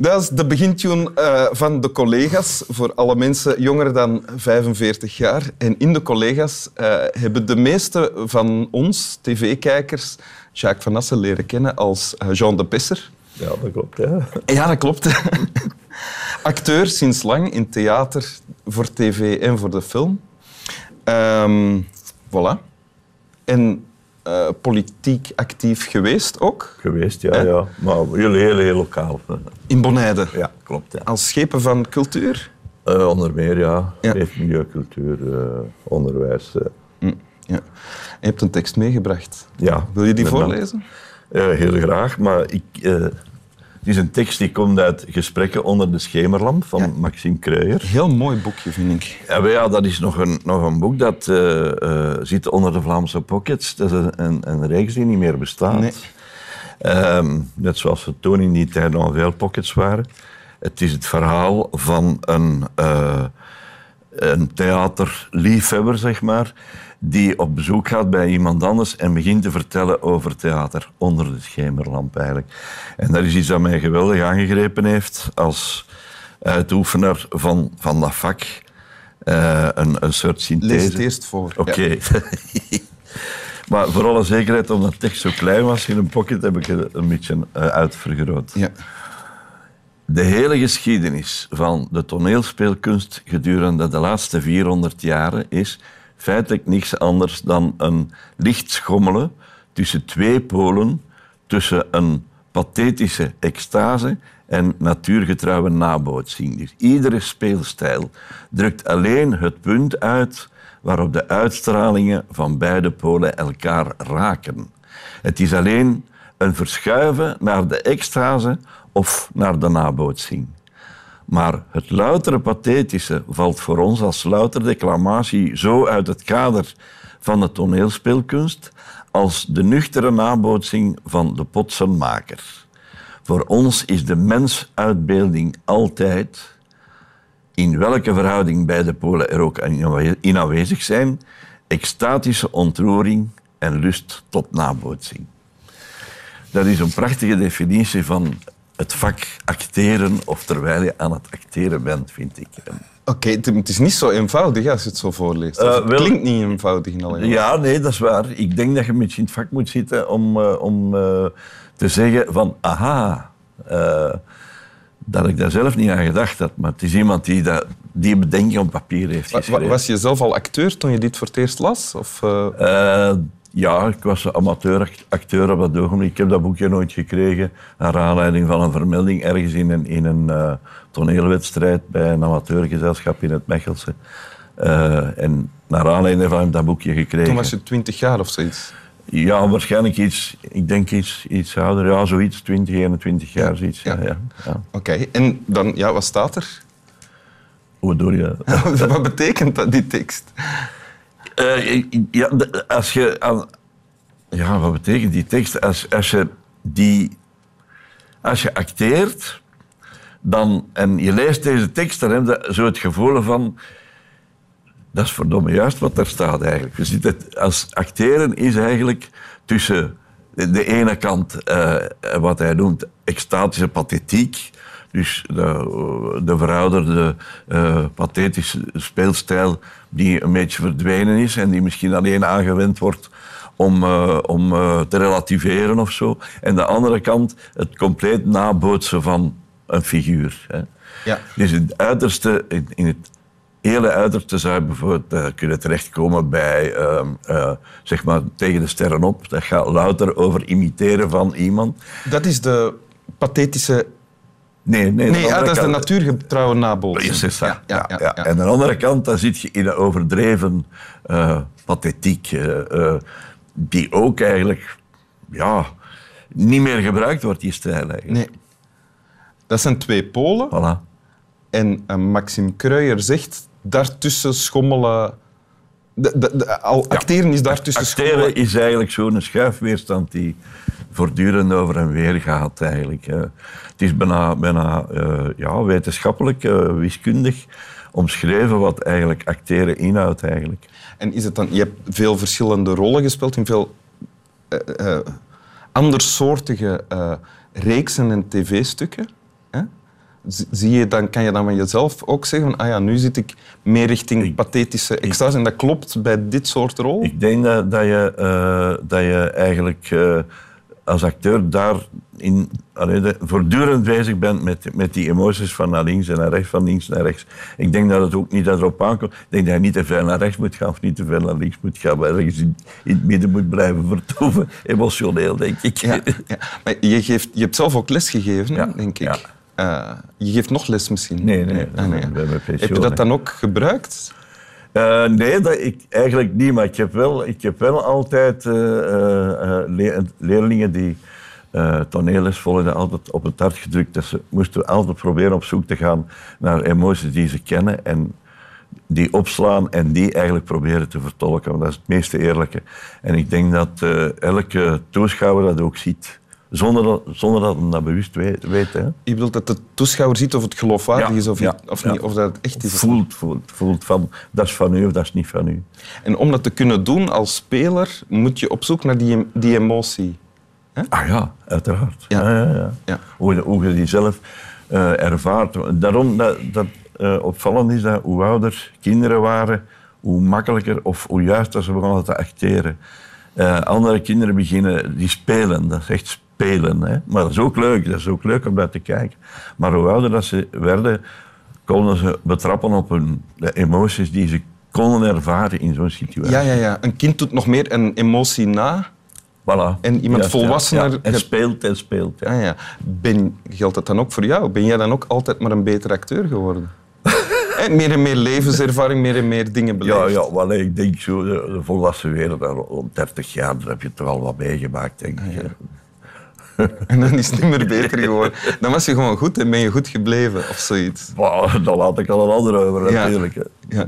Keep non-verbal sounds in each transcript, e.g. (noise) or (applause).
Dat is de begintune eh, van de collega's voor alle mensen jonger dan 45 jaar. En in de collega's eh, hebben de meeste van ons, tv-kijkers, Jacques van Assen leren kennen als eh, Jean de Pesser. Ja, dat klopt. Ja. Ja, dat klopt. (laughs) Acteur sinds lang in theater, voor tv en voor de film. Ehm voilà. En eh, politiek actief geweest ook, Geweest, ja, ja. Maar heel, heel, heel lokaal. in Bonaire. Ja, klopt. Ja. Als schepen van cultuur. Eh, onder meer, ja. Ja. Leef, milieu, cultuur, eh, onderwijs. eh. Hm, ja. Je hebt een tekst meegebracht. ja. Wil je die voorlezen? Eh, heel graag, maar ik, eh, het is een tekst die komt uit Gesprekken onder de schemerlamp van Ja. Maxime Kreuyer. Heel mooi boekje, vind ik. Ja, ja, dat is nog een, nog een boek dat eh, eh, zit onder de Vlaamse pockets. Dat is een, een, een reeks die niet meer bestaat. Nee. Ehm, net zoals er toen in die tijd nog veel pockets waren. Het is het verhaal van een, eh, een theaterliefhebber, zeg maar, die op bezoek gaat bij iemand anders en begint te vertellen over theater onder de schemerlamp eigenlijk. En dat is iets dat mij geweldig aangegrepen heeft als uitoefenaar van, van dat vak. Eh, een, een soort synthese. Lees het eerst voor. Oké. Ja. (laughs) maar voor alle zekerheid, omdat de tekst zo klein was in een pocket, heb ik het een beetje eh, uitvergroot. Ja. De hele geschiedenis van de toneelspeelkunst gedurende de laatste 400 jaren is feitelijk niks anders dan een licht schommelen tussen twee polen, tussen een pathetische extase en natuurgetrouwe nabootsing. Dus iedere speelstijl drukt alleen het punt uit waarop de uitstralingen van beide polen elkaar raken. Het is alleen een verschuiven naar de extase of naar de nabootsing. Maar het loutere pathetische valt voor ons als louter declamatie zo uit het kader van de toneelspeelkunst als de nuchtere nabootsing van de potsenmaker. Voor ons is de mensuitbeelding altijd, in welke verhouding beide polen er ook in aanwezig zijn, extatische ontroering en lust tot nabootsing. Dat is een prachtige definitie van het vak acteren of terwijl je aan het acteren bent, vind ik. Oké, het- het is niet zo eenvoudig als je het zo voorleest. Eh, het wel- klinkt niet eenvoudig in alle. Ja, nee, dat is waar. Ik denk dat je met je in het vak moet zitten om, eh, om eh, te zeggen van aha, dat ik daar zelf niet aan gedacht had. Maar het is iemand die dat, die bedenking op papier heeft geschreven. Was je zelf al acteur toen je dit voor het eerst las? Of, ja, ik was amateur-acteur op dat ogenblik. Ik heb dat boekje nooit gekregen naar aanleiding van een vermelding ergens in een, in een eh, toneelwedstrijd bij een amateurgezelschap in het Mechelse. Eh, en naar aanleiding daarvan heb ik dat boekje gekregen. toen was je twintig jaar of zoiets. Ja, waarschijnlijk iets, ik denk iets, iets ouder. Ja, zoiets, 20, 21 jaar, zoiets. Ja. Ja. Ja, ja. Oké, en dan, ja, wat staat er? Hoe bedoel je dat? (laughs) wat betekent dat, die tekst? Eh, ja, als je ja, wat betekent die tekst? Als, als je die, als je acteert, dan en je leest deze tekst, dan heb je zo het gevoel van, dat is verdomme juist wat daar staat eigenlijk. Je ziet het, als acteren is eigenlijk tussen de, de ene kant eh, wat hij noemt extatische pathetiek, dus de, de verouderde eh, pathetische speelstijl die een beetje verdwenen is en die misschien alleen aangewend wordt om, eh, om eh, te relativeren of zo. En de andere kant het compleet nabootsen van een figuur. Hè. Ja. Dus in het uiterste, in, in het hele uiterste zou je bijvoorbeeld eh, kunnen terechtkomen bij, ehm, eh, zeg maar, tegen de sterren op. Dat gaat louter over imiteren van iemand. Dat is de pathetische... Nee, nee. Nee, ja, dat is de natuurgetrouwe nabootsing. Ja, ja, ja. En aan de andere kant, dan zit je in een overdreven eh, pathetiek, eh, eh, die ook eigenlijk ja, niet meer gebruikt wordt, die stijl eigenlijk. Nee. Dat zijn twee polen. Voilà. En Maxime Kreuyer zegt, daartussen schommelen de, de, de- al acteren is daar tussen Acteren scholen. is eigenlijk zo'n schuifweerstand die voortdurend over en weer gaat. Eigenlijk. Het is bijna, bijna eh, ja, wetenschappelijk, eh, wiskundig omschreven wat eigenlijk acteren inhoudt. Eigenlijk. En is het dan, je hebt veel verschillende rollen gespeeld in veel eh, andersoortige reeksen en tv-stukken. Zie je dan, kan je dan van jezelf ook zeggen van, ah ja, nu zit ik meer richting pathetische extase en dat klopt bij dit soort rol? Ik denk dat, dat, je, dat je eigenlijk als acteur daar in, allee, voortdurend bezig bent met, met die emoties van naar links en naar rechts, van links naar rechts. Ik denk dat het ook niet erop aankomt. Ik denk dat je niet te ver naar rechts moet gaan of niet te ver naar links moet gaan, maar ergens in, in het midden moet blijven vertoeven. Emotioneel, denk ik. Ja, ja. Maar je, geeft, je hebt zelf ook les gegeven, Ja, denk ik. ja. Eh, je geeft nog les misschien? Nee, nee, Ah, nee. pensioen, Heb je dat dan ook gebruikt? Eh, nee, dat, ik, eigenlijk niet. Maar ik heb wel, ik heb wel altijd eh, eh, le- leerlingen die eh toneelles volgden, altijd op het hart gedrukt. Dat ze moesten altijd proberen op zoek te gaan naar emoties die ze kennen en die opslaan en die eigenlijk proberen te vertolken. Dat is het meeste eerlijke. En ik denk dat elke toeschouwer dat ook ziet. Zonder dat, zonder dat hij dat bewust weet. weet hè. Je bedoelt dat de toeschouwer ziet of het geloofwaardig Ja, is of, ja, niet, of, ja. niet, of dat het echt is. Voelt, voelt, voelt van dat is van u of dat is niet van u. En om dat te kunnen doen als speler, moet je op zoek naar die, die emotie. Ah ja, uiteraard. Ja. Ja. Ja, ja, Ja. Hoe, je- hoe je die zelf eh, ervaart. Daarom dat, dat eh, opvallend is dat hoe ouder kinderen waren, hoe makkelijker of hoe juist dat ze begonnen te acteren. Eh, andere kinderen beginnen, die spelen, dat is echt spelen. Hè? Maar dat is ook leuk, dat is ook leuk om dat te kijken. Maar hoe ouder dat ze werden, konden ze betrappen op hun de emoties die ze konden ervaren in zo'n situatie. Ja, ja, ja. Een kind doet nog meer een emotie na. Voilà. En iemand ja, volwassener- ja. En speelt en speelt. Ja. Ah, ja. ben, geldt dat dan ook voor jou? Ben jij dan ook altijd maar een betere acteur geworden? (laughs) Hè, meer en meer levenservaring, meer en meer dingen beleefd. Ja, ja wel, ik denk zo, de, volwassen wereld, rond 30 jaar, daar heb je toch al wat meegemaakt, denk ik. hè. (laughs) En dan is het niet meer beter geworden. Dan was je gewoon goed en ben je goed gebleven of zoiets. Maar daar laat ik al een ander over, Ja. natuurlijk. hè. Ja.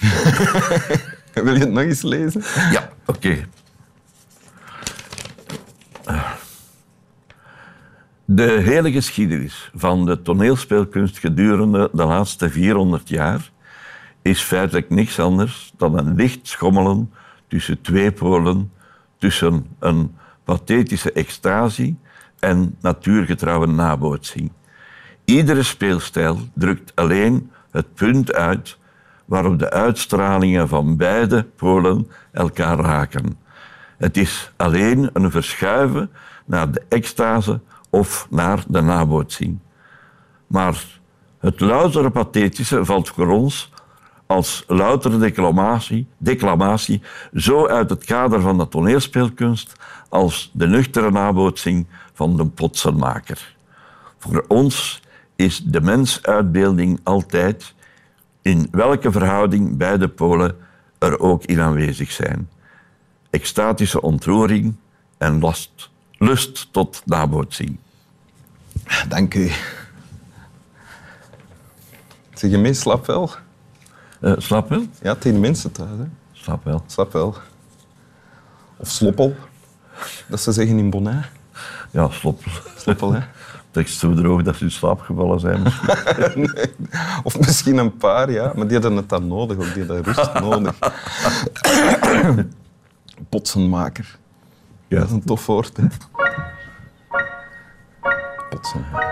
(laughs) Wil je het nog eens lezen? Ja, oké. De hele geschiedenis van de toneelspeelkunst gedurende de laatste 400 jaar is feitelijk niks anders dan een licht schommelen tussen twee polen, tussen een pathetische extasie en natuurgetrouwe nabootsing. Iedere speelstijl drukt alleen het punt uit waarop de uitstralingen van beide polen elkaar raken. Het is alleen een verschuiven naar de extase of naar de nabootsing. Maar het loutere pathetische valt voor ons als loutere declamatie, declamatie zo uit het kader van de toneelspeelkunst als de nuchtere nabootsing van de potsenmaker. Voor ons is de mensuitbeelding altijd, in welke verhouding beide polen er ook in aanwezig zijn. Extatische ontroering en last, lust tot nabootsing. Dank u. Zeg je mee, slap wel? Eh, slap wel? Ja, tegen mensen thuis. Hè? Slap wel. Slap wel. Of sloppel, dat ze zeggen in Bonaire. Ja, slop. Sloppel, hè? (laughs) Tekst zo droog dat ze in slaap gevallen zijn. (laughs) Nee. Of misschien een paar, ja. Maar die hadden het dan nodig, ook. Die hadden rust (laughs) nodig. (coughs) Potsenmaker. Ja. Dat is een tof woord, hè? Potsenmaker.